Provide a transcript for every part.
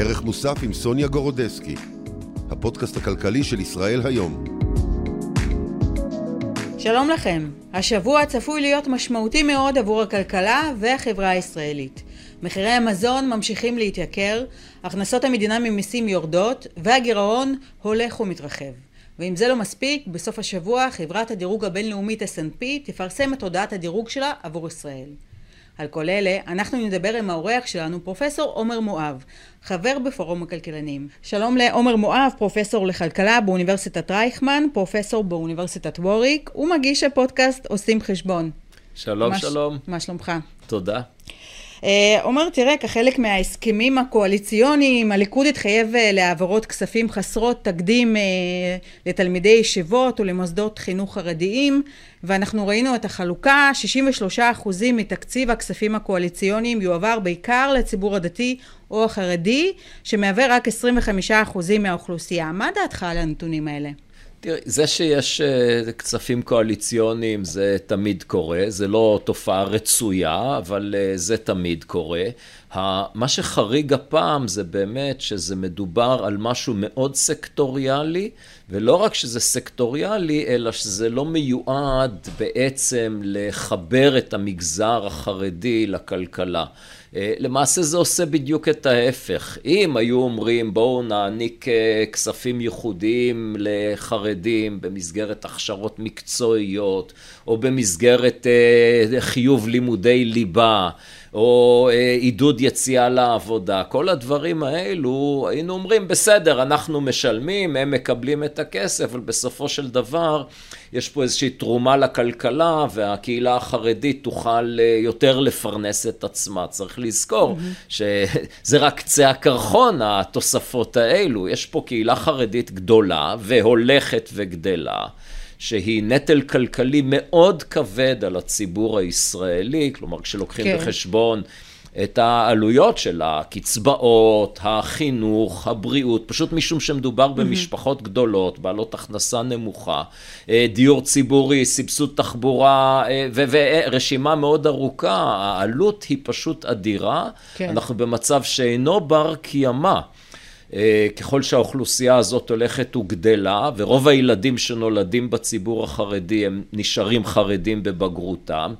ערך מוסף עם סוניה גורודסקי, הפודקאסט הכלכלי של ישראל היום. שלום לכם. השבוע צפוי להיות משמעותי מאוד עבור הכלכלה והחברה הישראלית. מחירי המזון ממשיכים להתייקר, הכנסות המדינה ממיסים יורדות, והגירעון הולך ומתרחב. ואם זה לא מספיק, בסוף השבוע חברת הדירוג הבינלאומית S&P תפרסם את הודעת הדירוג שלה עבור ישראל. על כל אלה, אנחנו נדבר עם האורח שלנו, פרופסור עומר מואב, חבר בפורום הכלכלנים. שלום לעומר מואב, פרופסור לכלכלה באוניברסיטת רייכמן, פרופסור באוניברסיטת ווריק, ומגיש הפודקאסט עושים חשבון. שלום, מה שלום. מה שלומך? תודה. אה, עומר, תראה, כחלק מההסכמים הקואליציוניים, הליכוד התחייב אה, להעברות כספים חסרות תקדים אה, לתלמידי ישיבות ולמוסדות חינוך חרדיים, ואנחנו ראינו את החלוקה, 63% מתקציב הכספים הקואליציוניים יועבר בעיקר לציבור הדתי או החרדי, שמהווה רק 25% מהאוכלוסייה. מה דעתך על הנתונים האלה? תראי, זה שיש uh, כספים קואליציוניים זה תמיד קורה, זה לא תופעה רצויה, אבל uh, זה תמיד קורה. מה שחריג הפעם זה באמת שזה מדובר על משהו מאוד סקטוריאלי, ולא רק שזה סקטוריאלי, אלא שזה לא מיועד בעצם לחבר את המגזר החרדי לכלכלה. אה, למעשה זה עושה בדיוק את ההפך. אם היו אומרים בואו נעניק אה, כספים ייחודיים לחרדים במסגרת הכשרות מקצועיות, או במסגרת אה, חיוב לימודי ליבה, או אה, עידוד יציאה לעבודה, כל הדברים האלו, היינו אומרים, בסדר, אנחנו משלמים, הם מקבלים את הכסף, אבל בסופו של דבר יש פה איזושהי תרומה לכלכלה, והקהילה החרדית תוכל אה, יותר לפרנס את עצמה. צריך לזכור mm-hmm. שזה רק קצה הקרחון, התוספות האלו. יש פה קהילה חרדית גדולה והולכת וגדלה. שהיא נטל כלכלי מאוד כבד על הציבור הישראלי, כלומר כשלוקחים כן. בחשבון את העלויות של הקצבאות, החינוך, הבריאות, פשוט משום שמדובר. במשפחות גדולות, בעלות הכנסה נמוכה, אה, דיור ציבורי, סבסוד תחבורה אה, ורשימה מאוד ארוכה, העלות היא פשוט אדירה, כן. אנחנו במצב שאינו בר קיימא. אה, ככל שהאוכלוסייה הזאת הולכת וגדלה, ורוב הילדים שנולדים בציבור החרדי הם נשארים חרדים בבגרותם,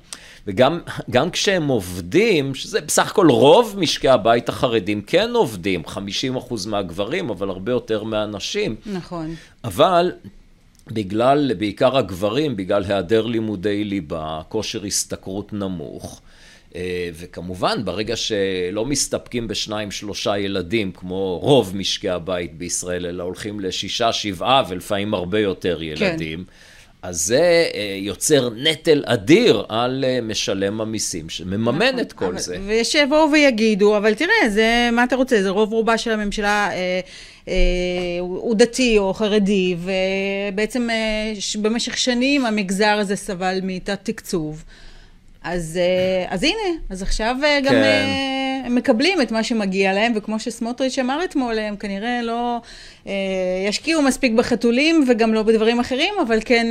וגם כשהם עובדים, שזה בסך הכל רוב משקי הבית החרדים כן עובדים, 50% מהגברים, אבל הרבה יותר מהנשים. נכון. אבל... בגלל, בעיקר הגברים, בגלל היעדר לימודי ליבה, כושר השתכרות נמוך, וכמובן, ברגע שלא מסתפקים בשניים, שלושה ילדים, כמו רוב משקי הבית בישראל, אלא הולכים לשישה, שבעה, ולפעמים הרבה יותר כן. ילדים, כן. אז זה אה, יוצר נטל אדיר על אה, משלם המיסים, שמממן נכון, את כל אבל, זה. ויש שיבואו ויגידו, אבל תראה, זה, מה אתה רוצה? זה רוב רובה של הממשלה אה, אה, הוא דתי או חרדי, ובעצם אה, במשך שנים המגזר הזה סבל מתת תקצוב. אז, אה, אז הנה, אז עכשיו אה, גם כן. אה, הם מקבלים את מה שמגיע להם, וכמו שסמוטריץ' אמר אתמול, הם כנראה לא ישקיעו מספיק בחתולים וגם לא בדברים אחרים, אבל כן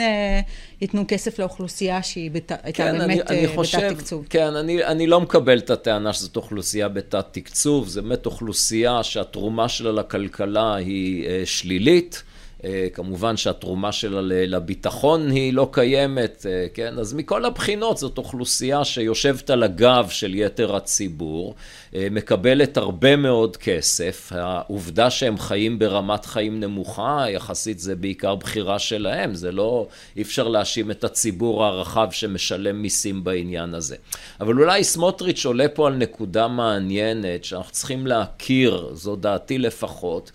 ייתנו כסף לאוכלוסייה שהיא בת, הייתה כן, באמת בתת תקצוב. כן, אני, אני לא מקבל את הטענה שזאת אוכלוסייה בתת תקצוב, זו באמת אוכלוסייה שהתרומה שלה לכלכלה היא שלילית. אה, כמובן שהתרומה שלה לביטחון היא לא קיימת, אה, כן? אז מכל הבחינות זאת אוכלוסייה שיושבת על הגב של יתר הציבור, אה, מקבלת הרבה מאוד כסף. העובדה שהם חיים ברמת חיים נמוכה, יחסית זה בעיקר בחירה שלהם, זה לא, אי אפשר להאשים את הציבור הרחב שמשלם מיסים בעניין הזה. אבל אולי סמוטריץ' עולה פה על נקודה מעניינת שאנחנו צריכים להכיר, זו דעתי לפחות.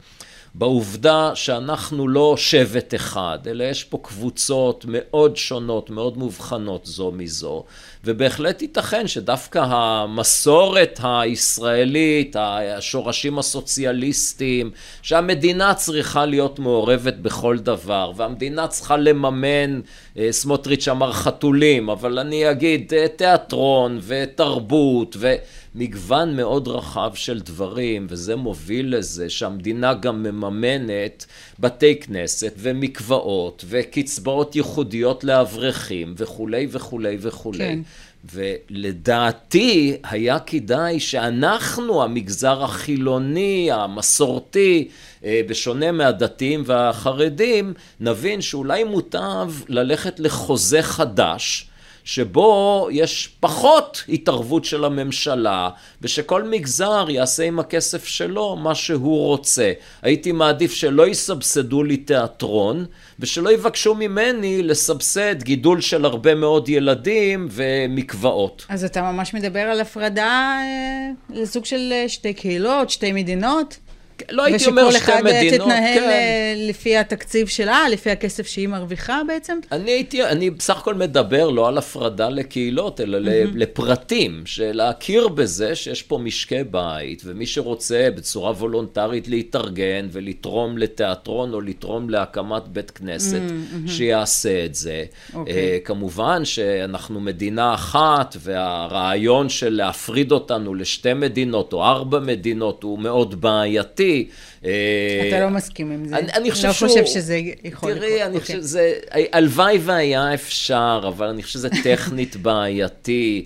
בעובדה שאנחנו לא שבט אחד, אלא יש פה קבוצות מאוד שונות, מאוד מובחנות זו מזו, ובהחלט ייתכן שדווקא המסורת הישראלית, השורשים הסוציאליסטיים, שהמדינה צריכה להיות מעורבת בכל דבר, והמדינה צריכה לממן, אה, סמוטריץ' אמר חתולים, אבל אני אגיד אה, תיאטרון ותרבות ו... מגוון מאוד רחב של דברים, וזה מוביל לזה שהמדינה גם מממנת בתי כנסת ומקוואות וקצבאות ייחודיות לאברכים וכולי וכולי וכולי. כן. ולדעתי היה כדאי שאנחנו, המגזר החילוני, המסורתי, אה, בשונה מהדתיים והחרדים, נבין שאולי מוטב ללכת לחוזה חדש. שבו יש פחות התערבות של הממשלה, ושכל מגזר יעשה עם הכסף שלו מה שהוא רוצה. הייתי מעדיף שלא יסבסדו לי תיאטרון, ושלא יבקשו ממני לסבסד גידול של הרבה מאוד ילדים ומקוואות. אז אתה ממש מדבר על הפרדה אה, לסוג של אה, שתי קהילות, שתי מדינות? לא הייתי אומר שתי מדינות, ושכל אחד תתנהל כן. אה, לפי התקציב שלה, לפי הכסף שהיא מרוויחה בעצם? אני הייתי, אני בסך הכל מדבר לא על הפרדה לקהילות, אלא mm-hmm. לפרטים, שלהכיר בזה שיש פה משקי בית, ומי שרוצה בצורה וולונטרית להתארגן ולתרום לתיאטרון או לתרום להקמת בית כנסת, mm-hmm. שיעשה את זה. Okay. אוקיי. Uh, כמובן שאנחנו מדינה אחת, והרעיון של להפריד אותנו לשתי מדינות או ארבע מדינות הוא מאוד בעייתי. אתה לא מסכים עם זה. אני, אני חושב לא שהוא... חושב שזה יכול לקרות. תראי, אני חושב שזה... הלוואי והיה אפשר, אבל אני חושב שזה טכנית בעייתי.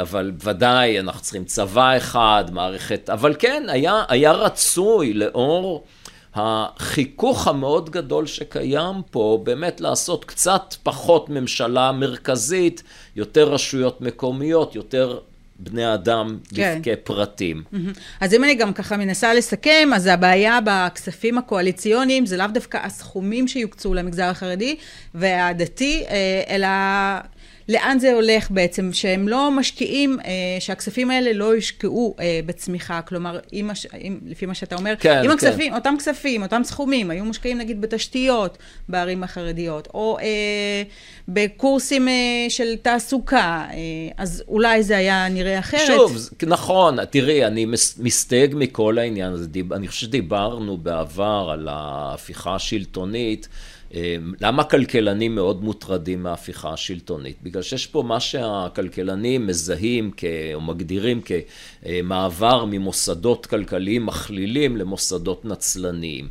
אבל ודאי, אנחנו צריכים צבא אחד, מערכת... אבל כן, היה, היה רצוי לאור... החיכוך המאוד גדול שקיים פה, באמת לעשות קצת פחות ממשלה מרכזית, יותר רשויות מקומיות, יותר בני אדם כן. כפרטים. אז אם אני גם ככה מנסה לסכם, אז הבעיה בכספים הקואליציוניים זה לאו דווקא הסכומים שיוקצו למגזר החרדי והדתי, אלא לאן זה הולך בעצם, שהם לא משקיעים, שהכספים האלה לא יושקעו בצמיחה, כלומר, אם, אם, לפי מה שאתה אומר, כן, אם כן. הכספים, אותם כספים, אותם סכומים, היו מושקעים נגיד בתשתיות בערים החרדיות, או אה, בקורסים אה, של תעסוקה, אה, אז אולי זה היה נראה אחרת. שוב, נכון, תראי, אני מסתייג מכל העניין הזה, אני חושב שדיברנו בעבר על ההפיכה השלטונית. למה כלכלנים מאוד מוטרדים מההפיכה השלטונית? בגלל שיש פה מה שהכלכלנים מזהים כ, או מגדירים כמעבר ממוסדות כלכליים מכלילים למוסדות נצלניים.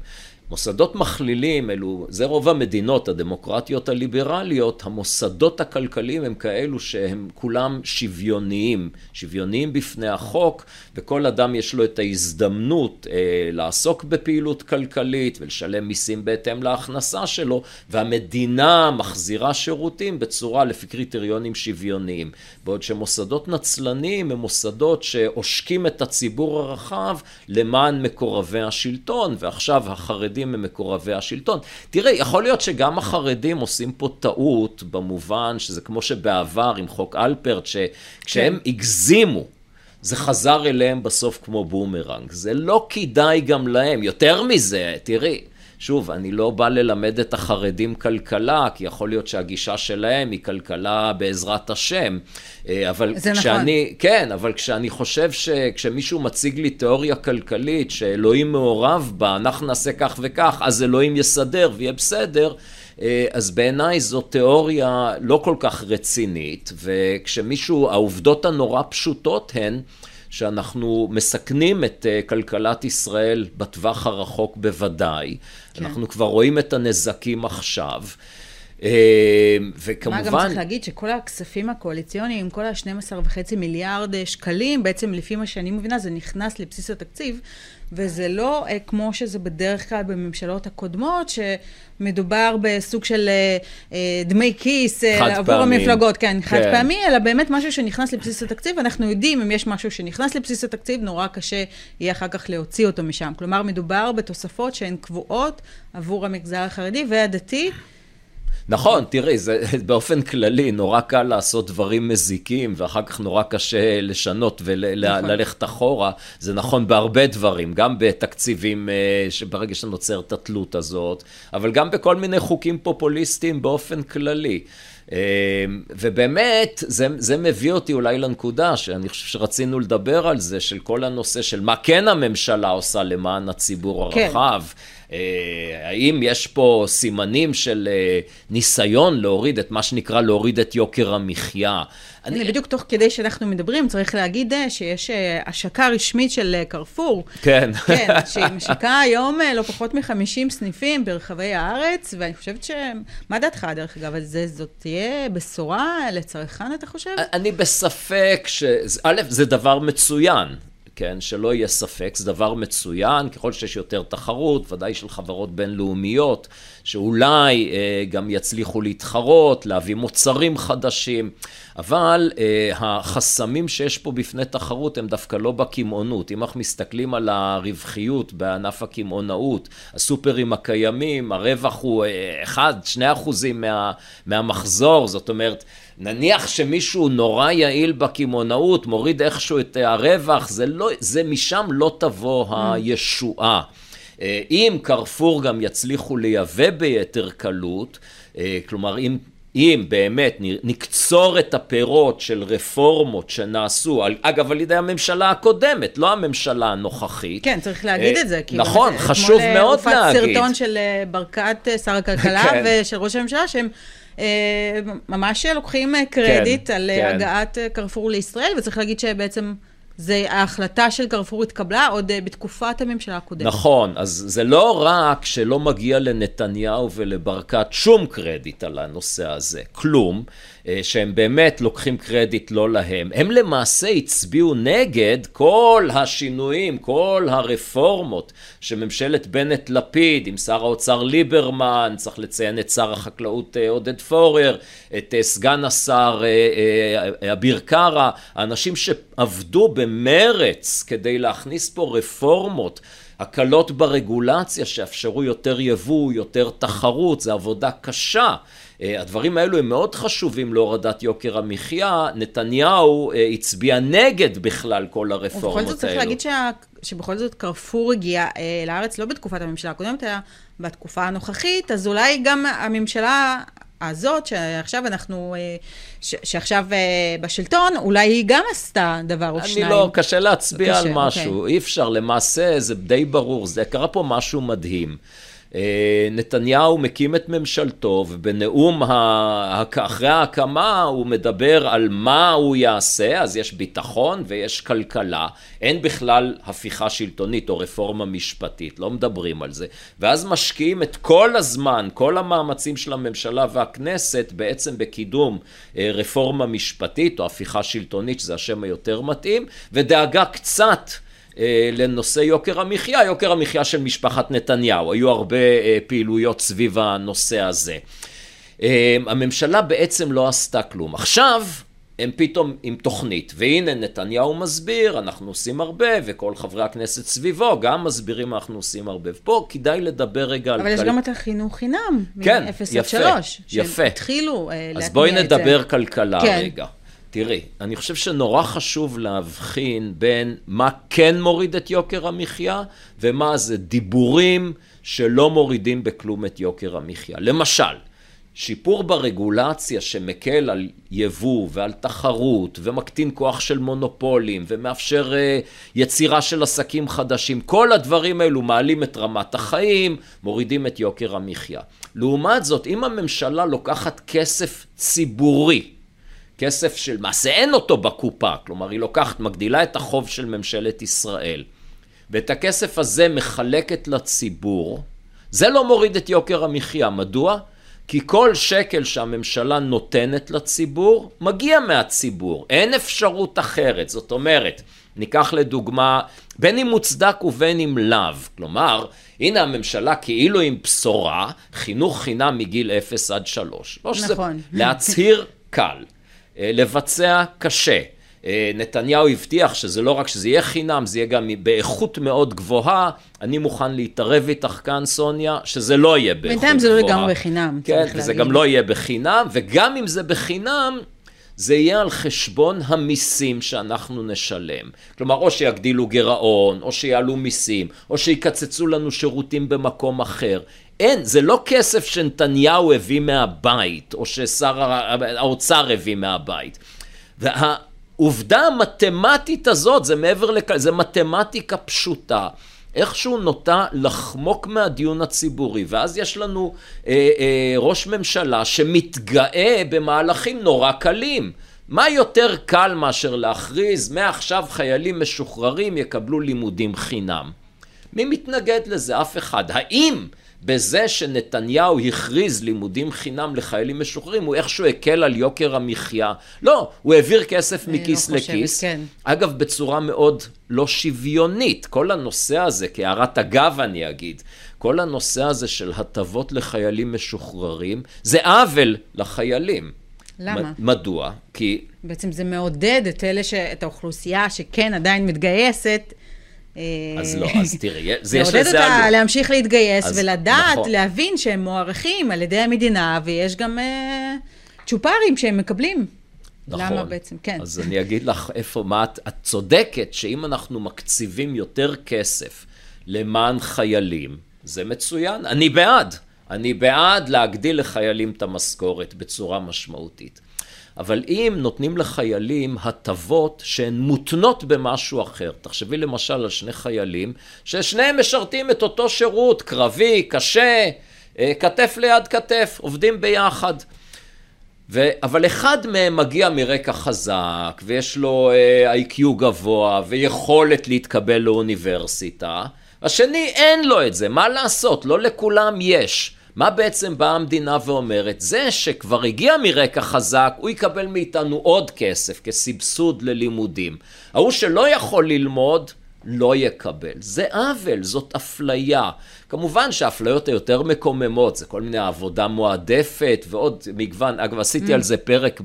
מוסדות מכלילים אלו, זה רוב המדינות הדמוקרטיות הליברליות, המוסדות הכלכליים הם כאלו שהם כולם שוויוניים, שוויוניים בפני החוק, וכל אדם יש לו את ההזדמנות אה, לעסוק בפעילות כלכלית ולשלם מיסים בהתאם להכנסה שלו, והמדינה מחזירה שירותים בצורה לפי קריטריונים שוויוניים. בעוד שמוסדות נצלניים הם מוסדות שעושקים את הציבור הרחב למען מקורבי השלטון, ועכשיו החרדים הם מקורבי השלטון. תראה, יכול להיות שגם החרדים עושים פה טעות, במובן שזה כמו שבעבר עם חוק אלפרט, שכשהם כן. הגזימו, זה חזר אליהם בסוף כמו בומרנג. זה לא כדאי גם להם. יותר מזה, תראי, שוב, אני לא בא ללמד את החרדים כלכלה, כי יכול להיות שהגישה שלהם היא כלכלה בעזרת השם. אבל זה כשאני, נכון. כן, אבל כשאני חושב שכשמישהו מציג לי תיאוריה כלכלית, שאלוהים מעורב בה, אנחנו נעשה כך וכך, אז אלוהים יסדר ויהיה בסדר, אז בעיניי זו תיאוריה לא כל כך רצינית, וכשמישהו, העובדות הנורא פשוטות הן, שאנחנו מסכנים את כלכלת ישראל בטווח הרחוק בוודאי. כן. אנחנו כבר רואים את הנזקים עכשיו. וכמובן... מה גם צריך להגיד שכל הכספים הקואליציוניים, כל ה-12 וחצי מיליארד שקלים, בעצם לפי מה שאני מבינה, זה נכנס לבסיס התקציב, וזה לא כמו שזה בדרך כלל בממשלות הקודמות, שמדובר בסוג של דמי כיס עבור המפלגות, כן, חד כן. פעמי, אלא באמת משהו שנכנס לבסיס התקציב, אנחנו יודעים אם יש משהו שנכנס לבסיס התקציב, נורא קשה יהיה אחר כך להוציא אותו משם. כלומר, מדובר בתוספות שהן קבועות עבור המגזר החרדי והדתי. נכון, תראי, זה באופן כללי נורא קל לעשות דברים מזיקים, ואחר כך נורא קשה לשנות וללכת נכון. אחורה. זה נכון בהרבה דברים, גם בתקציבים שברגע שנוצרת התלות הזאת, אבל גם בכל מיני חוקים פופוליסטיים באופן כללי. ובאמת, זה, זה מביא אותי אולי לנקודה שאני חושב שרצינו לדבר על זה, של כל הנושא של מה כן הממשלה עושה למען הציבור הרחב. כן. האם יש פה סימנים של ניסיון להוריד את מה שנקרא להוריד את יוקר המחיה? אני... בדיוק תוך כדי שאנחנו מדברים, צריך להגיד שיש השקה רשמית של קרפור. כן. כן, שהיא משקה היום לא פחות מ-50 סניפים ברחבי הארץ, ואני חושבת ש... מה דעתך, דרך אגב, על זה? זאת תהיה בשורה לצרכן, אתה חושב? אני בספק ש... א', זה דבר מצוין. כן, שלא יהיה ספק, זה דבר מצוין, ככל שיש יותר תחרות, ודאי של חברות בינלאומיות, שאולי אה, גם יצליחו להתחרות, להביא מוצרים חדשים, אבל אה, החסמים שיש פה בפני תחרות הם דווקא לא בקמעונות. אם אנחנו מסתכלים על הרווחיות בענף הקמעונאות, הסופרים הקיימים, הרווח הוא 1-2 אה, אחוזים מה, מהמחזור, זאת אומרת, נניח שמישהו נורא יעיל בקמעונאות, מוריד איכשהו את הרווח, זה, לא, זה משם לא תבוא mm. הישועה. אה, אם קרפור גם יצליחו לייבא ביתר קלות, אה, כלומר אם אם באמת נקצור את הפירות של רפורמות שנעשו, אגב על ידי הממשלה הקודמת, לא הממשלה הנוכחית. כן, צריך להגיד את זה. נכון, חשוב מאוד להגיד. אתמול הופץ סרטון של ברקת, שר הכלכלה, כן. ושל ראש הממשלה, שהם אה, ממש לוקחים אה, קרדיט כן, על אה, כן. הגעת קרפור לישראל, וצריך להגיד שבעצם... זה ההחלטה של קרפור התקבלה עוד בתקופת הממשלה הקודמת. נכון, אז זה לא רק שלא מגיע לנתניהו ולברקת שום קרדיט על הנושא הזה, כלום, אה, שהם באמת לוקחים קרדיט לא להם. הם למעשה הצביעו נגד כל השינויים, כל הרפורמות שממשלת בנט-לפיד, עם שר האוצר ליברמן, צריך לציין את שר החקלאות אה, עודד פורר, את אה, סגן השר אביר קארה, האנשים שעבדו במרץ כדי להכניס פה רפורמות. הקלות ברגולציה שאפשרו יותר יבוא, יותר תחרות, זו עבודה קשה. אה, הדברים האלו הם מאוד חשובים להורדת יוקר המחיה. נתניהו אה, הצביע נגד בכלל כל הרפורמות האלו. ובכל זאת צריך להגיד שה... שבכל זאת קרפור הגיע אה, לארץ לא בתקופת הממשלה הקודמת, אלא בתקופה הנוכחית, אז אולי גם הממשלה הזאת, שעכשיו אנחנו, ש, שעכשיו בשלטון, אולי היא גם עשתה דבר או שניים. אני לא, קשה להצביע קשה, על משהו, אוקיי. אי אפשר, למעשה זה די ברור, זה קרה פה משהו מדהים. אה, נתניהו מקים את ממשלתו ובנאום אחרי ההקמה הוא מדבר על מה הוא יעשה, אז יש ביטחון ויש כלכלה, אין בכלל הפיכה שלטונית או רפורמה משפטית, לא מדברים על זה, ואז משקיעים את כל הזמן, כל המאמצים של הממשלה והכנסת בעצם בקידום אה, רפורמה משפטית או הפיכה שלטונית, שזה השם היותר מתאים, ודאגה קצת לנושא יוקר המחיה, יוקר המחיה של משפחת נתניהו, היו הרבה אה, פעילויות סביב הנושא הזה. אה, הממשלה בעצם לא עשתה כלום. עכשיו הם פתאום עם תוכנית, והנה נתניהו מסביר, אנחנו עושים הרבה, וכל חברי הכנסת סביבו גם מסבירים, אנחנו עושים הרבה. ופה כדאי לדבר רגע על... אבל יש כל... גם את החינוך חינם, כן, מ-0 עד 3. יפה, שהם התחילו להטמיע את זה. אז בואי נדבר כלכלה כן. רגע. תראי, אני חושב שנורא חשוב להבחין בין מה כן מוריד את יוקר המחיה ומה זה דיבורים שלא מורידים בכלום את יוקר המחיה. למשל, שיפור ברגולציה שמקל על יבוא ועל תחרות ומקטין כוח של מונופולים ומאפשר uh, יצירה של עסקים חדשים, כל הדברים האלו מעלים את רמת החיים, מורידים את יוקר המחיה. לעומת זאת, אם הממשלה לוקחת כסף ציבורי כסף של מעשה אין אותו בקופה, כלומר היא לוקחת, מגדילה את החוב של ממשלת ישראל, ואת הכסף הזה מחלקת לציבור, זה לא מוריד את יוקר המחיה. מדוע? כי כל שקל שהממשלה נותנת לציבור, מגיע מהציבור. אין אפשרות אחרת. זאת אומרת, ניקח לדוגמה, בין אם מוצדק ובין אם לאו. כלומר, הנה הממשלה כאילו עם בשורה, חינוך חינם מגיל 0 עד 3. לא שזה נכון. להצהיר קל. אה, לבצע קשה. אה, נתניהו הבטיח שזה לא רק שזה יהיה חינם, זה יהיה גם באיכות מאוד גבוהה. אני מוכן להתערב איתך כאן, סוניה, שזה לא יהיה באיכות גבוהה. בינתיים זה לא לגמרי בחינם, כן, וזה גם לא יהיה בחינם, וגם אם זה בחינם, זה יהיה על חשבון המיסים שאנחנו נשלם. כלומר, או שיגדילו גירעון, או שיעלו מיסים, או שיקצצו לנו שירותים במקום אחר. אין, זה לא כסף שנתניהו הביא מהבית, או ששר האוצר הביא מהבית. והעובדה המתמטית הזאת, זה מעבר לכ... זה מתמטיקה פשוטה. איכשהו נוטה לחמוק מהדיון הציבורי, ואז יש לנו אה, אה, ראש ממשלה שמתגאה במהלכים נורא קלים. מה יותר קל מאשר להכריז מעכשיו חיילים משוחררים יקבלו לימודים חינם? מי מתנגד לזה? אף אחד. האם בזה שנתניהו הכריז לימודים חינם לחיילים משוחררים, הוא איכשהו הקל על יוקר המחיה. לא, הוא העביר כסף מכיס לא חושבת, לכיס. כן. אגב, בצורה מאוד לא שוויונית. כל הנושא הזה, כהערת אגב אני אגיד, כל הנושא הזה של הטבות לחיילים משוחררים, זה עוול לחיילים. למה? מדוע? כי בעצם זה מעודד את אלה, ש... את האוכלוסייה שכן עדיין מתגייסת. אה, אז לא, אז תראי, זה יש לזה אותה עלות. להמשיך להתגייס אז ולדעת, נכון. להבין שהם מוערכים על ידי המדינה, ויש גם אה, צ'ופרים שהם מקבלים. נכון. למה בעצם? כן. אז אני אגיד לך איפה, מה את, את צודקת שאם אנחנו מקציבים יותר כסף למען חיילים, זה מצוין, אני בעד. אני בעד להגדיל לחיילים את המשכורת בצורה משמעותית. אבל אם נותנים לחיילים הטבות שהן מותנות במשהו אחר, תחשבי למשל על שני חיילים ששניהם משרתים את אותו שירות, קרבי, קשה, אה, כתף ליד כתף, עובדים ביחד. ו... אבל אחד מהם מגיע מרקע חזק, ויש לו אה, איי-קיו גבוה, ויכולת להתקבל לאוניברסיטה. השני אין לו את זה, מה לעשות? לא לכולם יש. מה בעצם באה המדינה ואומרת? זה שכבר הגיע מרקע חזק, הוא יקבל מאיתנו עוד כסף כסבסוד ללימודים. ההוא שלא יכול ללמוד, לא יקבל. זה עוול, זאת אפליה. כמובן שהאפליות היותר מקוממות, זה כל מיני עבודה מועדפת ועוד מגוון. אגב, עשיתי על זה פרק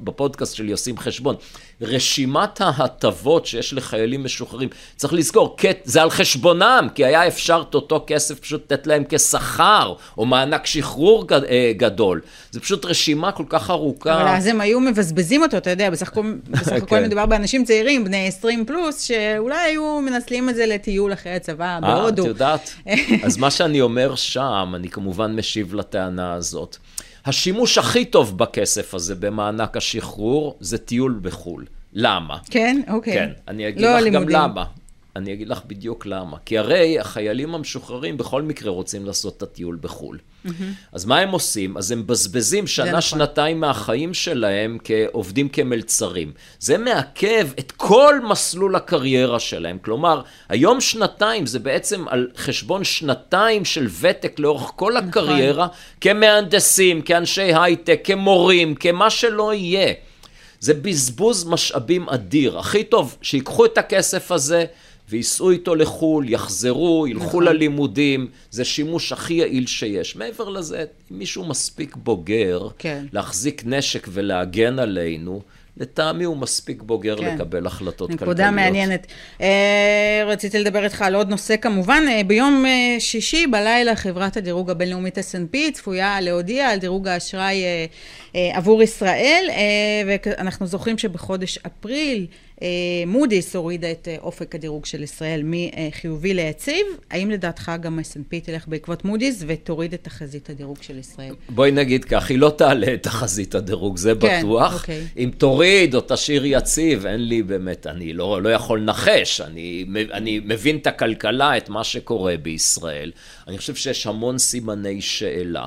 בפודקאסט שלי, עושים חשבון. רשימת ההטבות שיש לחיילים משוחררים, צריך לזכור, זה על חשבונם, כי היה אפשר את אותו כסף פשוט לתת להם כשכר, או מענק שחרור אה, גדול. זה פשוט רשימה כל כך ארוכה. אבל אז הם היו מבזבזים אותו, אתה יודע, בסך הכל, בסך הכל כן. מדובר באנשים צעירים, בני 20 פלוס, שאולי היו מנצלים את זה לטיול אחרי הצבא בהודו. אה, את יודעת? אז מה שאני אומר שם, אני כמובן משיב לטענה הזאת. השימוש הכי טוב בכסף הזה במענק השחרור זה טיול בחו"ל. למה? כן? אוקיי. כן, אני אגיד לא לך הלימודים. גם למה. אני אגיד לך בדיוק למה. כי הרי החיילים המשוחררים בכל מקרה רוצים לעשות את הטיול בחו"ל. אז מה הם עושים? אז הם מבזבזים שנה, נכון. שנתיים מהחיים שלהם כעובדים כמלצרים. זה מעכב את כל מסלול הקריירה שלהם. כלומר, היום שנתיים זה בעצם על חשבון שנתיים של ותק לאורך כל נכון. הקריירה, כמהנדסים, כאנשי הייטק, כמורים, כמה שלא יהיה. זה בזבוז משאבים אדיר. הכי טוב שיקחו את הכסף הזה וייסעו איתו לחו"ל, יחזרו, ילכו נכון. ללימודים. זה שימוש הכי יעיל שיש. מעבר לזה, אם מישהו מספיק בוגר כן. להחזיק נשק ולהגן עלינו, לטעמי הוא מספיק בוגר כן. לקבל החלטות כלכליות. נקודה מעניינת. אה, רציתי לדבר איתך על עוד נושא כמובן. אה, ביום אה, שישי בלילה חברת הדירוג הבינלאומית S&P צפויה להודיע על דירוג האשראי אה, אה, עבור ישראל, אה, ואנחנו זוכרים שבחודש אפריל מודי'ס הורידה את אה, אופק הדירוג של ישראל מחיובי ליציב. האם לדעתך גם S&P תלך בעקבות מודי'ס ותוריד את תחזית הדירוג של ישראל? בואי נגיד כך, היא לא תעלה את תחזית הדירוג, זה כן, בטוח. אוקיי. אם תוריד או תשאיר יציב, אין לי באמת, אני לא, לא יכול לנחש. אני, אני מבין את הכלכלה, את מה שקורה בישראל. אני חושב שיש המון סימני שאלה.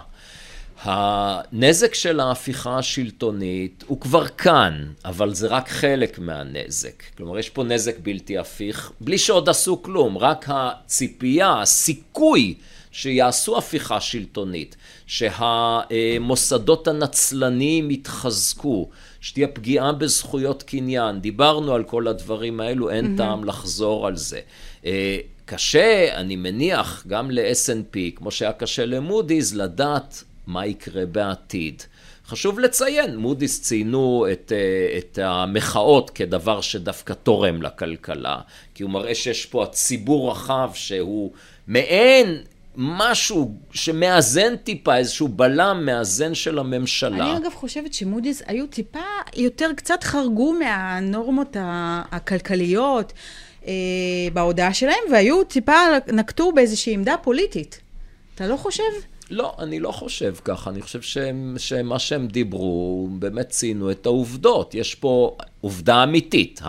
הנזק של ההפיכה השלטונית הוא כבר כאן, אבל זה רק חלק מהנזק. כלומר, יש פה נזק בלתי הפיך, בלי שעוד עשו כלום, רק הציפייה, הסיכוי שיעשו הפיכה שלטונית, שהמוסדות הנצלניים יתחזקו, שתהיה פגיעה בזכויות קניין, דיברנו על כל הדברים האלו, אין mm-hmm. טעם לחזור על זה. אה, קשה, אני מניח, גם ל-S&P, כמו שהיה קשה למודי'ס, לדעת מה יקרה בעתיד. חשוב לציין, מודי'ס ציינו את, אה, את המחאות כדבר שדווקא תורם לכלכלה, כי הוא מראה שיש פה ציבור רחב שהוא מעין משהו שמאזן טיפה, איזשהו בלם מאזן של הממשלה. אני אגב חושבת שמודי'ס היו טיפה יותר, קצת חרגו מהנורמות הכלכליות אה, בהודעה שלהם, והיו טיפה, נקטו באיזושהי עמדה פוליטית. אתה לא חושב? לא, אני לא חושב ככה. אני חושב שהם, שמה שהם דיברו, באמת ציינו את העובדות. יש פה עובדה אמיתית.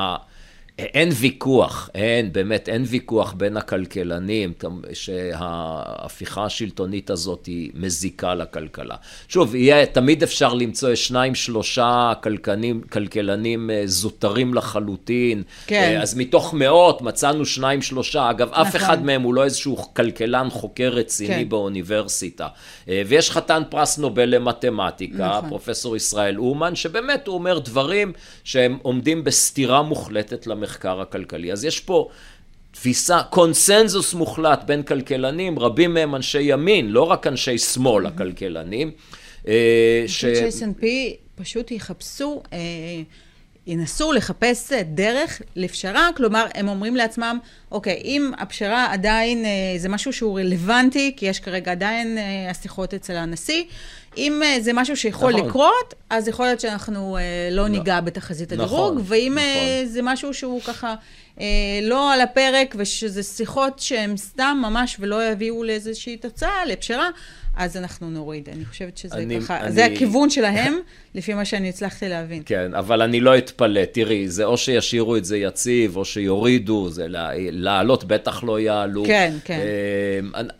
אין ויכוח, אין, באמת, אין ויכוח בין הכלכלנים שההפיכה השלטונית הזאת היא מזיקה לכלכלה. שוב, יהיה, תמיד אפשר למצוא שניים, שלושה כלכלנים, כלכלנים אה, זוטרים לחלוטין. כן. אה, אז מתוך מאות מצאנו שניים, שלושה. אגב, נכון. אף אחד מהם הוא לא איזשהו כלכלן חוקר רציני כן. באוניברסיטה. אה, ויש חתן פרס נובל למתמטיקה, נכון. פרופסור ישראל אומן, שבאמת הוא אומר דברים שהם עומדים בסתירה מוחלטת למחקר. המחקר הכלכלי. אז יש פה תפיסה, קונסנזוס מוחלט בין כלכלנים, רבים מהם אנשי ימין, לא רק אנשי שמאל הכלכלנים. אה, ש... ש-S&P פשוט יחפשו, אה, ינסו לחפש דרך לפשרה, כלומר, הם אומרים לעצמם, אוקיי, אם הפשרה עדיין, אה, זה משהו שהוא רלוונטי, כי יש כרגע עדיין השיחות אצל הנשיא, אם uh, זה משהו שיכול נכון. לקרות, אז יכול להיות שאנחנו uh, לא, לא ניגע בתחזית הדירוג, נכון, ואם נכון. Uh, זה משהו שהוא ככה לא על הפרק, ושזה שיחות שהן סתם ממש ולא יביאו לאיזושהי תוצאה, לפשרה, אז אנחנו נוריד. אני חושבת שזה אני, ככה, אני... זה הכיוון שלהם, לפי מה שאני הצלחתי להבין. כן, אבל אני לא אתפלא. תראי, זה או שישאירו את זה יציב, או שיורידו, זה לעלות בטח לא יעלו. כן, כן.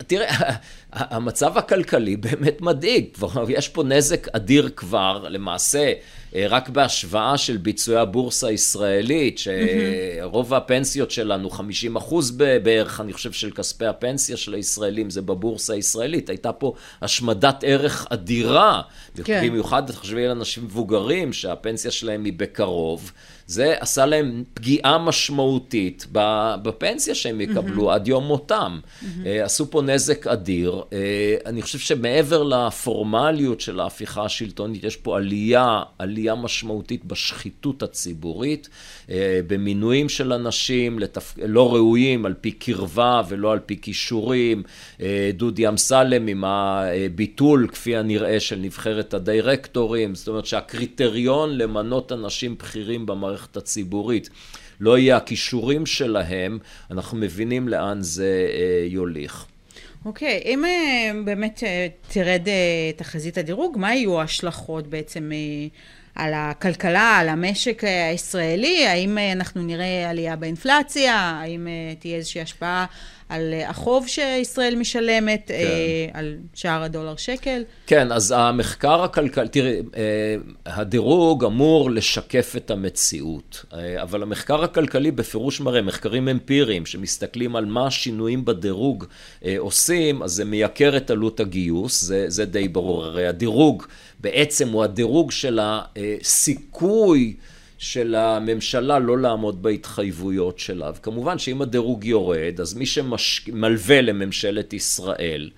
תראה, המצב הכלכלי באמת מדאיג, יש פה נזק אדיר כבר, למעשה, אה, רק בהשוואה של ביצועי הבורסה הישראלית, שרוב הפנסיות שלנו, 50 אחוז בערך, אני חושב, של כספי הפנסיה של הישראלים זה בבורסה הישראלית, הייתה פה השמדת ערך אדירה, כן. במיוחד תחשבי על אנשים מבוגרים שהפנסיה שלהם היא בקרוב. זה עשה להם פגיעה משמעותית בפנסיה שהם יקבלו mm-hmm. עד יום מותם. Mm-hmm. עשו פה נזק אדיר. אה, אני חושב שמעבר לפורמליות של ההפיכה השלטונית, יש פה עלייה, עלייה משמעותית בשחיתות הציבורית, אה, במינויים של אנשים לתפ... לא ראויים על פי קרבה ולא על פי כישורים. דודי אמסלם עם הביטול, כפי הנראה, של נבחרת הדירקטורים. זאת אומרת שהקריטריון למנות אנשים בכירים במערכת במערכת הציבורית לא יהיה הכישורים שלהם, אנחנו מבינים לאן זה אה, יוליך. אוקיי, okay, אם אה, באמת אה, תרד תחזית הדירוג, מה יהיו ההשלכות בעצם על הכלכלה, על המשק הישראלי? האם אנחנו נראה עלייה באינפלציה? האם תהיה איזושהי השפעה על אה, החוב שישראל משלמת, כן. אה, על שער הדולר שקל. כן, אז המחקר הכלכלי, תראי, אה, הדירוג אמור לשקף את המציאות, אבל המחקר הכלכלי בפירוש מראה, מחקרים אמפיריים שמסתכלים על מה השינויים בדירוג עושים, אז זה מייקר את עלות הגיוס, זה, זה די ברור. הרי הדירוג בעצם הוא הדירוג של הסיכוי של הממשלה לא לעמוד בהתחייבויות שלה. וכמובן שאם הדירוג יורד, אז מי שמלווה לממשלת ישראל,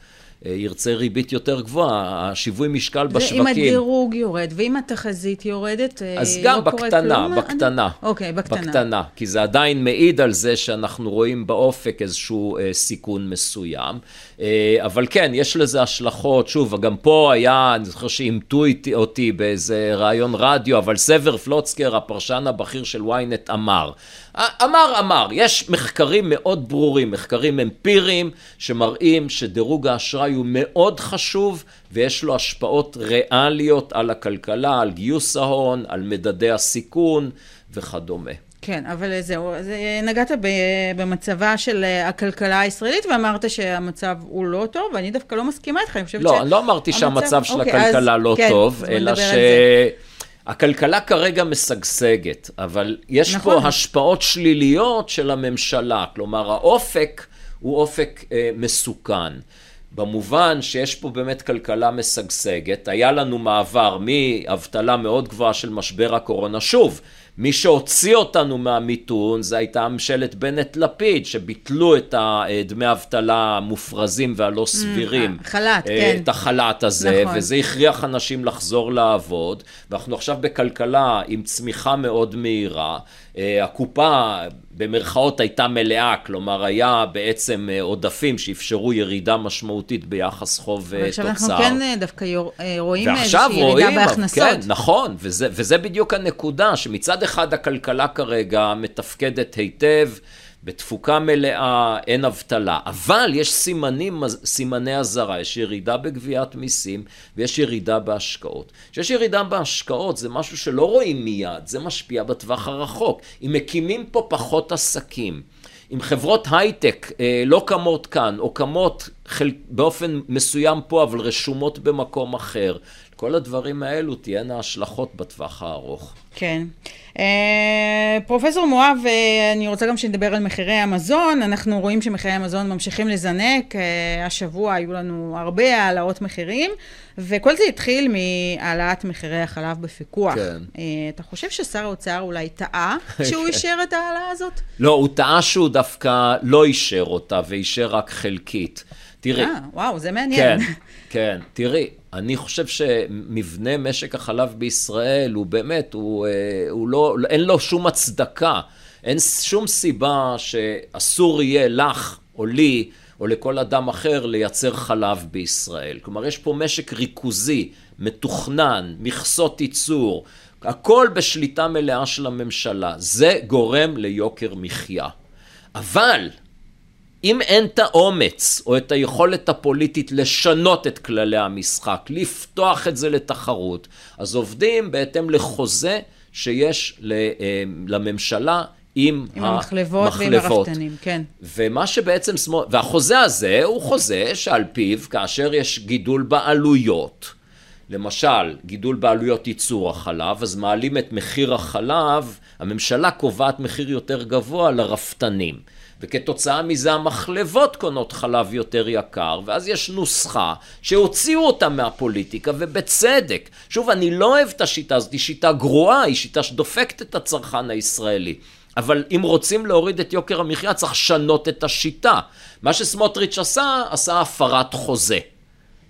ירצה ריבית יותר גבוהה, השיווי משקל בשווקים. ואם הדירוג יורד, ואם התחזית יורדת, אה, אז גם לא בקטנה, בקטנה. אוקיי, בקטנה. בקטנה, כי זה עדיין מעיד על זה שאנחנו רואים באופק איזשהו אה, סיכון מסוים. אה, אבל כן, יש לזה השלכות. שוב, גם פה היה, אני זוכר שאימתו אותי באיזה ראיון רדיו, אבל סבר פלוצקר, הפרשן הבכיר של ynet, אמר. אמר, אמר, יש מחקרים מאוד ברורים, מחקרים אמפיריים, שמראים שדירוג האשראי הוא מאוד חשוב, ויש לו השפעות ריאליות על הכלכלה, על גיוס ההון, על מדדי הסיכון וכדומה. כן, אבל זהו, אז נגעת במצבה של הכלכלה הישראלית ואמרת שהמצב הוא לא טוב, ואני דווקא לא מסכימה איתך, אני חושבת לא, ש... לא, אני לא אמרתי שהמצב של אוקיי, הכלכלה אז, לא כן, טוב, אלא ש... הכלכלה כרגע משגשגת, אבל יש נכון. פה השפעות שליליות של הממשלה, כלומר האופק הוא אופק אה, מסוכן. במובן שיש פה באמת כלכלה משגשגת, היה לנו מעבר מאבטלה מאוד גבוהה של משבר הקורונה, שוב, מי שהוציא אותנו מהמיתון זה הייתה ממשלת בנט-לפיד, שביטלו את דמי האבטלה המופרזים והלא mm, סבירים. חל"ת, אה, כן. את החל"ת הזה, נכון. וזה הכריח אנשים לחזור לעבוד, ואנחנו עכשיו בכלכלה עם צמיחה מאוד מהירה. אה, הקופה במרכאות הייתה מלאה, כלומר היה בעצם אה, עודפים שאפשרו ירידה משמעותית ביחס חוב תוצר. ועכשיו אנחנו כן דווקא רואים איזושהי ירידה בהכנסות. כן, נכון, וזה, וזה בדיוק הנקודה, שמצד אחד הכלכלה כרגע מתפקדת היטב, בתפוקה מלאה, אין אבטלה, אבל יש סימנים, סימני אזהרה, יש ירידה בגביית מיסים ויש ירידה בהשקעות. כשיש ירידה בהשקעות זה משהו שלא רואים מיד, זה משפיע בטווח הרחוק. אם מקימים פה פחות עסקים, אם חברות הייטק אה, לא קמות כאן, או קמות חל... באופן מסוים פה, אבל רשומות במקום אחר, כל הדברים האלו תהיינה השלכות בטווח הארוך. כן. אה, פרופסור מואב, אה, אני רוצה גם שנדבר על מחירי המזון. אנחנו רואים שמחירי המזון ממשיכים לזנק. אה, השבוע היו לנו הרבה העלאות מחירים, וכל זה התחיל מהעלאת מחירי החלב בפיקוח. כן. אתה חושב ששר האוצר אולי טעה כשהוא אישר את ההעלאה הזאת? לא, הוא טעה שהוא דווקא לא אישר אותה, ואישר רק חלקית. תראי. אה, וואו, זה מעניין. כן, כן. תראי, אני חושב שמבנה משק החלב בישראל הוא באמת, הוא, אה, הוא לא, אין לו שום הצדקה. אין שום סיבה שאסור יהיה לך או לי או לכל אדם אחר לייצר חלב בישראל. כלומר, יש פה משק ריכוזי, מתוכנן, מכסות ייצור, הכל בשליטה מלאה של הממשלה. זה גורם ליוקר מחיה. אבל אם אין את האומץ או את היכולת הפוליטית לשנות את כללי המשחק, לפתוח את זה לתחרות, אז עובדים בהתאם לחוזה שיש אה, לממשלה עם, עם המחלבות ועם הרפתנים, כן. ומה שבעצם, והחוזה הזה הוא חוזה שעל פיו, כאשר יש גידול בעלויות, למשל, גידול בעלויות ייצור החלב, אז מעלים את מחיר החלב, הממשלה קובעת מחיר יותר גבוה לרפתנים. וכתוצאה מזה המחלבות קונות חלב יותר יקר, ואז יש נוסחה שהוציאו אותה מהפוליטיקה, ובצדק. שוב, אני לא אוהב את השיטה הזאת, היא שיטה גרועה, היא שיטה שדופקת את הצרכן הישראלי. אבל אם רוצים להוריד את יוקר המחיה, צריך לשנות את השיטה. מה שסמוטריץ' עשה, עשה הפרת חוזה.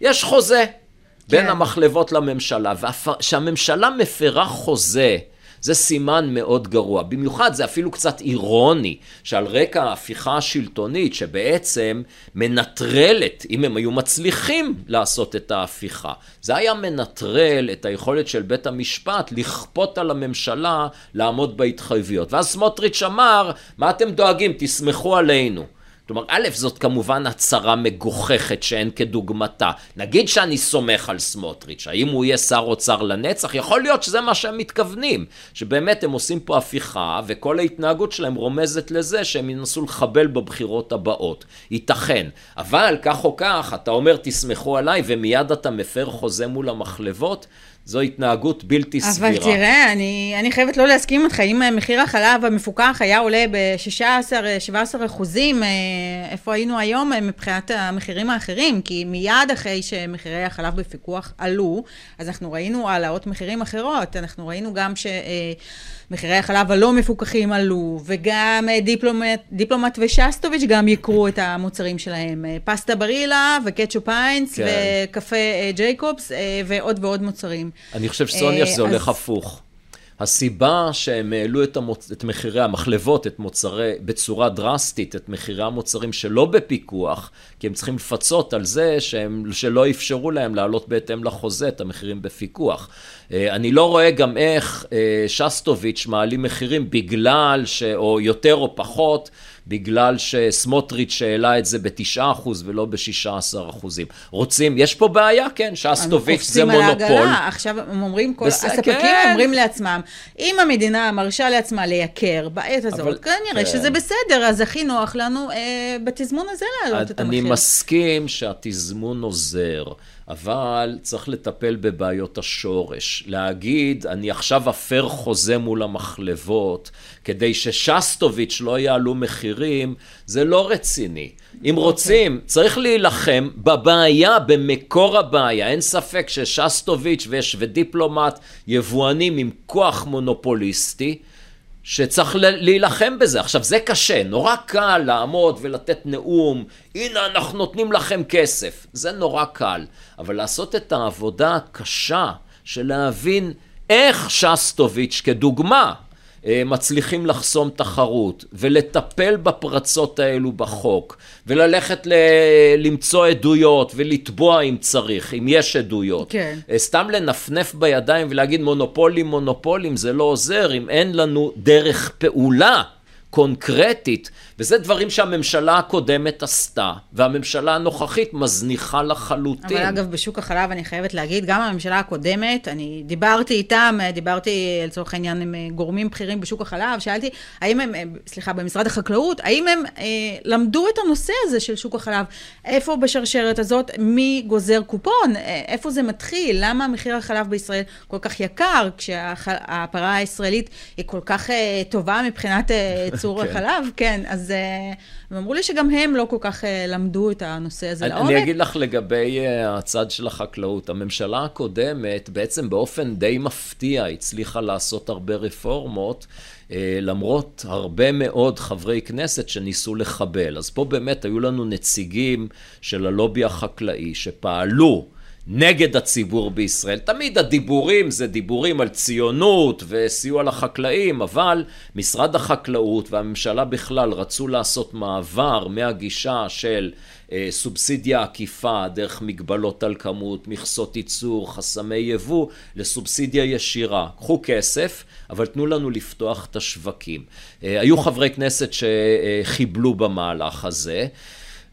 יש חוזה בין כן. המחלבות לממשלה, וכשהממשלה מפרה חוזה, זה סימן מאוד גרוע. במיוחד זה אפילו קצת אירוני, שעל רקע ההפיכה השלטונית, שבעצם מנטרלת, אם הם היו מצליחים לעשות את ההפיכה, זה היה מנטרל את היכולת של בית המשפט לכפות על הממשלה לעמוד בהתחייבויות. ואז סמוטריץ' אמר, מה אתם דואגים? תסמכו עלינו. כלומר, א', זאת כמובן הצהרה מגוחכת שאין כדוגמתה. נגיד שאני סומך על סמוטריץ', האם הוא יהיה שר אוצר לנצח? יכול להיות שזה מה שהם מתכוונים, שבאמת הם עושים פה הפיכה, וכל ההתנהגות שלהם רומזת לזה שהם ינסו לחבל בבחירות הבאות. ייתכן. אבל כך או כך, אתה אומר תסמכו עליי, ומיד אתה מפר חוזה מול המחלבות, זו התנהגות בלתי אבל סבירה. אבל תראה, אני, אני חייבת לא להסכים איתך, אם מחיר החלב המפוקח היה עולה ב-16-17 אחוזים, אה, איפה היינו היום אה, מבחינת המחירים האחרים? כי מיד אחרי שמחירי החלב בפיקוח עלו, אז אנחנו ראינו העלאות מחירים אחרות, אנחנו ראינו גם ש... אה, מחירי החלב הלא מפוקחים עלו, וגם אה, דיפלומט, דיפלומט ושסטוביץ' גם יקרו את המוצרים שלהם. אה, פסטה ברילה וקטשופ איינס כן. וקפה אה, ג'ייקובס ועוד ועוד מוצרים. אני חושב, סוניה, שזה אז... הולך הפוך. הסיבה שהם העלו את, המוצ... את מחירי המחלבות, את מוצרי, בצורה דרסטית, את מחירי המוצרים שלא בפיקוח, כי הם צריכים לפצות על זה שהם, שלא אפשרו להם להעלות בהתאם לחוזה את המחירים בפיקוח. אה, אני לא רואה גם איך אה, שסטוביץ' מעלים מחירים בגלל ש... או יותר או פחות, בגלל שסמוטריץ' העלה את זה בתשעה אחוז ולא בשישה עשר אחוזים. רוצים, יש פה בעיה, כן, שסטוביץ' זה מונופול. העגלה, עכשיו הם אומרים, כל בס... הספקים כן. אומרים לעצמם, אם המדינה מרשה לעצמה לייקר בעת הזאת, אבל, כנראה כן. שזה בסדר, אז הכי נוח לנו אה, בתזמון הזה להעלות את המחיר. אני מסכים שהתזמון עוזר. אבל צריך לטפל בבעיות השורש. להגיד, אני עכשיו אפר חוזה מול המחלבות, כדי ששסטוביץ' לא יעלו מחירים, זה לא רציני. אם okay. רוצים, אוקיי. צריך להילחם בבעיה, במקור הבעיה. אין ספק ששסטוביץ' ויש ודיפלומט, יבואנים עם כוח מונופוליסטי, שצריך להילחם בזה. עכשיו, זה קשה, נורא קל לעמוד ולתת נאום, הנה אנחנו נותנים לכם כסף. זה נורא קל. אבל לעשות את העבודה הקשה של להבין איך שסטוביץ', כדוגמה, מצליחים לחסום תחרות ולטפל בפרצות האלו בחוק וללכת ל... למצוא עדויות ולתבוע אם צריך, אם יש עדויות. כן. אה, סתם לנפנף בידיים ולהגיד מונופולים, מונופולים, זה לא עוזר אם אין לנו דרך פעולה. קונקרטית, וזה דברים שהממשלה הקודמת עשתה, והממשלה הנוכחית מזניחה לחלוטין. אבל אגב, בשוק החלב אני חייבת להגיד, גם הממשלה הקודמת, אני דיברתי איתם, דיברתי לצורך העניין עם גורמים בכירים בשוק החלב, שאלתי, האם הם, סליחה, במשרד החקלאות, האם הם אה, למדו את הנושא הזה של שוק החלב? איפה בשרשרת הזאת, מי גוזר קופון? אה, איפה זה מתחיל? למה מחיר החלב בישראל כל כך יקר, כשהפרה הישראלית היא כל כך אה, טובה מבחינת אה, צור כן. החלב? כן, אז אה, הם אמרו לי שגם הם לא כל כך אה, למדו את הנושא הזה אני, לעומק. אני אגיד לך לגבי אה, הצד של החקלאות. הממשלה הקודמת, בעצם באופן די מפתיע, הצליחה לעשות הרבה רפורמות. למרות הרבה מאוד חברי כנסת שניסו לחבל. אז פה באמת היו לנו נציגים של הלובי החקלאי שפעלו נגד הציבור בישראל. תמיד הדיבורים זה דיבורים על ציונות וסיוע לחקלאים, אבל משרד החקלאות והממשלה בכלל רצו לעשות מעבר מהגישה של אה, סובסידיה עקיפה דרך מגבלות על כמות, מכסות ייצור, חסמי יבוא, לסובסידיה ישירה. קחו כסף, אבל תנו לנו לפתוח את השווקים. אה, היו חברי כנסת שחיבלו במהלך הזה.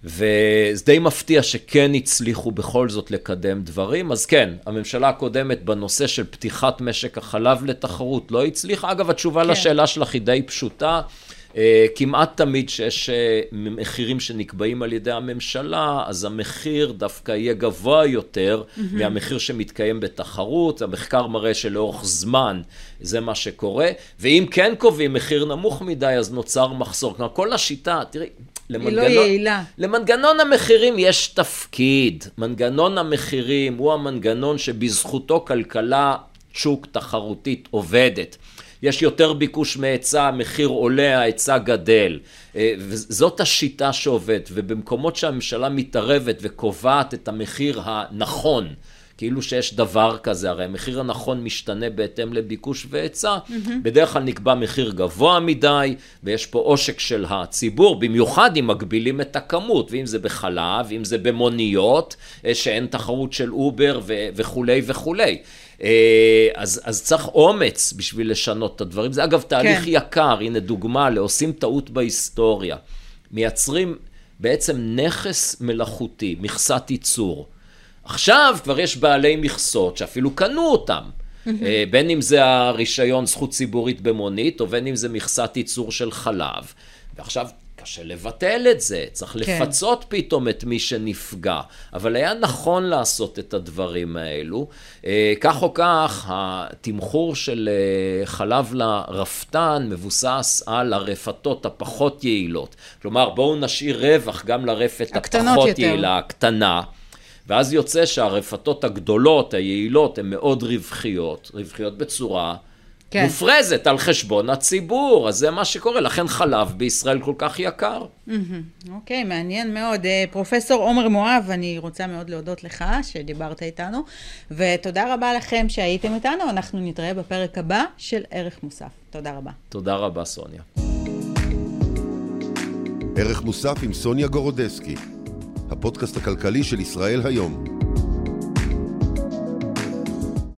וזה די מפתיע שכן הצליחו בכל זאת לקדם דברים. אז כן, הממשלה הקודמת בנושא של פתיחת משק החלב לתחרות לא הצליחה. אגב, התשובה כן. לשאלה שלך היא די פשוטה. אה, כמעט תמיד שיש אה, מחירים שנקבעים על ידי הממשלה, אז המחיר דווקא יהיה גבוה יותר mm-hmm. מהמחיר שמתקיים בתחרות. המחקר מראה שלאורך זמן זה מה שקורה, ואם כן קובעים מחיר נמוך מדי, אז נוצר מחסור. כלומר, כל השיטה, תראי, למנגנון, היא לא יעילה. למנגנון המחירים יש תפקיד. מנגנון המחירים הוא המנגנון שבזכותו כלכלה שוק תחרותית עובדת. יש יותר ביקוש מהיצע, המחיר עולה, ההיצע גדל. אה, וזאת השיטה שעובדת, ובמקומות שהממשלה מתערבת וקובעת את המחיר הנכון, כאילו שיש דבר כזה, הרי המחיר הנכון משתנה בהתאם לביקוש והיצע, mm-hmm. בדרך כלל נקבע מחיר גבוה מדי, ויש פה עושק של הציבור, במיוחד אם מגבילים את הכמות, ואם זה בחלב, אם זה במוניות, אה, שאין תחרות של אובר ו- וכולי וכולי. אה, אז, אז צריך אומץ בשביל לשנות את הדברים. זה אגב תהליך כן. יקר, הנה דוגמה לעושים טעות בהיסטוריה. מייצרים בעצם נכס מלאכותי, מכסת ייצור. עכשיו כבר יש בעלי מכסות שאפילו קנו אותם. אה, בין אם זה הרישיון זכות ציבורית במונית, או בין אם זה מכסת ייצור של חלב. ועכשיו קשה לבטל את זה, צריך כן. לפצות פתאום את מי שנפגע. אבל היה נכון לעשות את הדברים האלו. אה, כך או כך, התמחור של אה, חלב לרפתן מבוסס על הרפתות הפחות יעילות. כלומר, בואו נשאיר רווח גם לרפת הפחות יותר. יעילה, הקטנה. ואז יוצא שהרפתות הגדולות, היעילות, הן מאוד רווחיות, רווחיות בצורה כן. מופרזת על חשבון הציבור, אז זה מה שקורה, לכן חלב בישראל כל כך יקר. אוקיי, okay, מעניין מאוד. אה, פרופסור עומר מואב, אני רוצה מאוד להודות לך שדיברת איתנו, ותודה רבה לכם שהייתם איתנו, אנחנו נתראה בפרק הבא של ערך מוסף. תודה רבה. תודה רבה, סוניה. ערך מוסף עם סוניה גורודסקי. הפודקאסט הכלכלי של ישראל היום.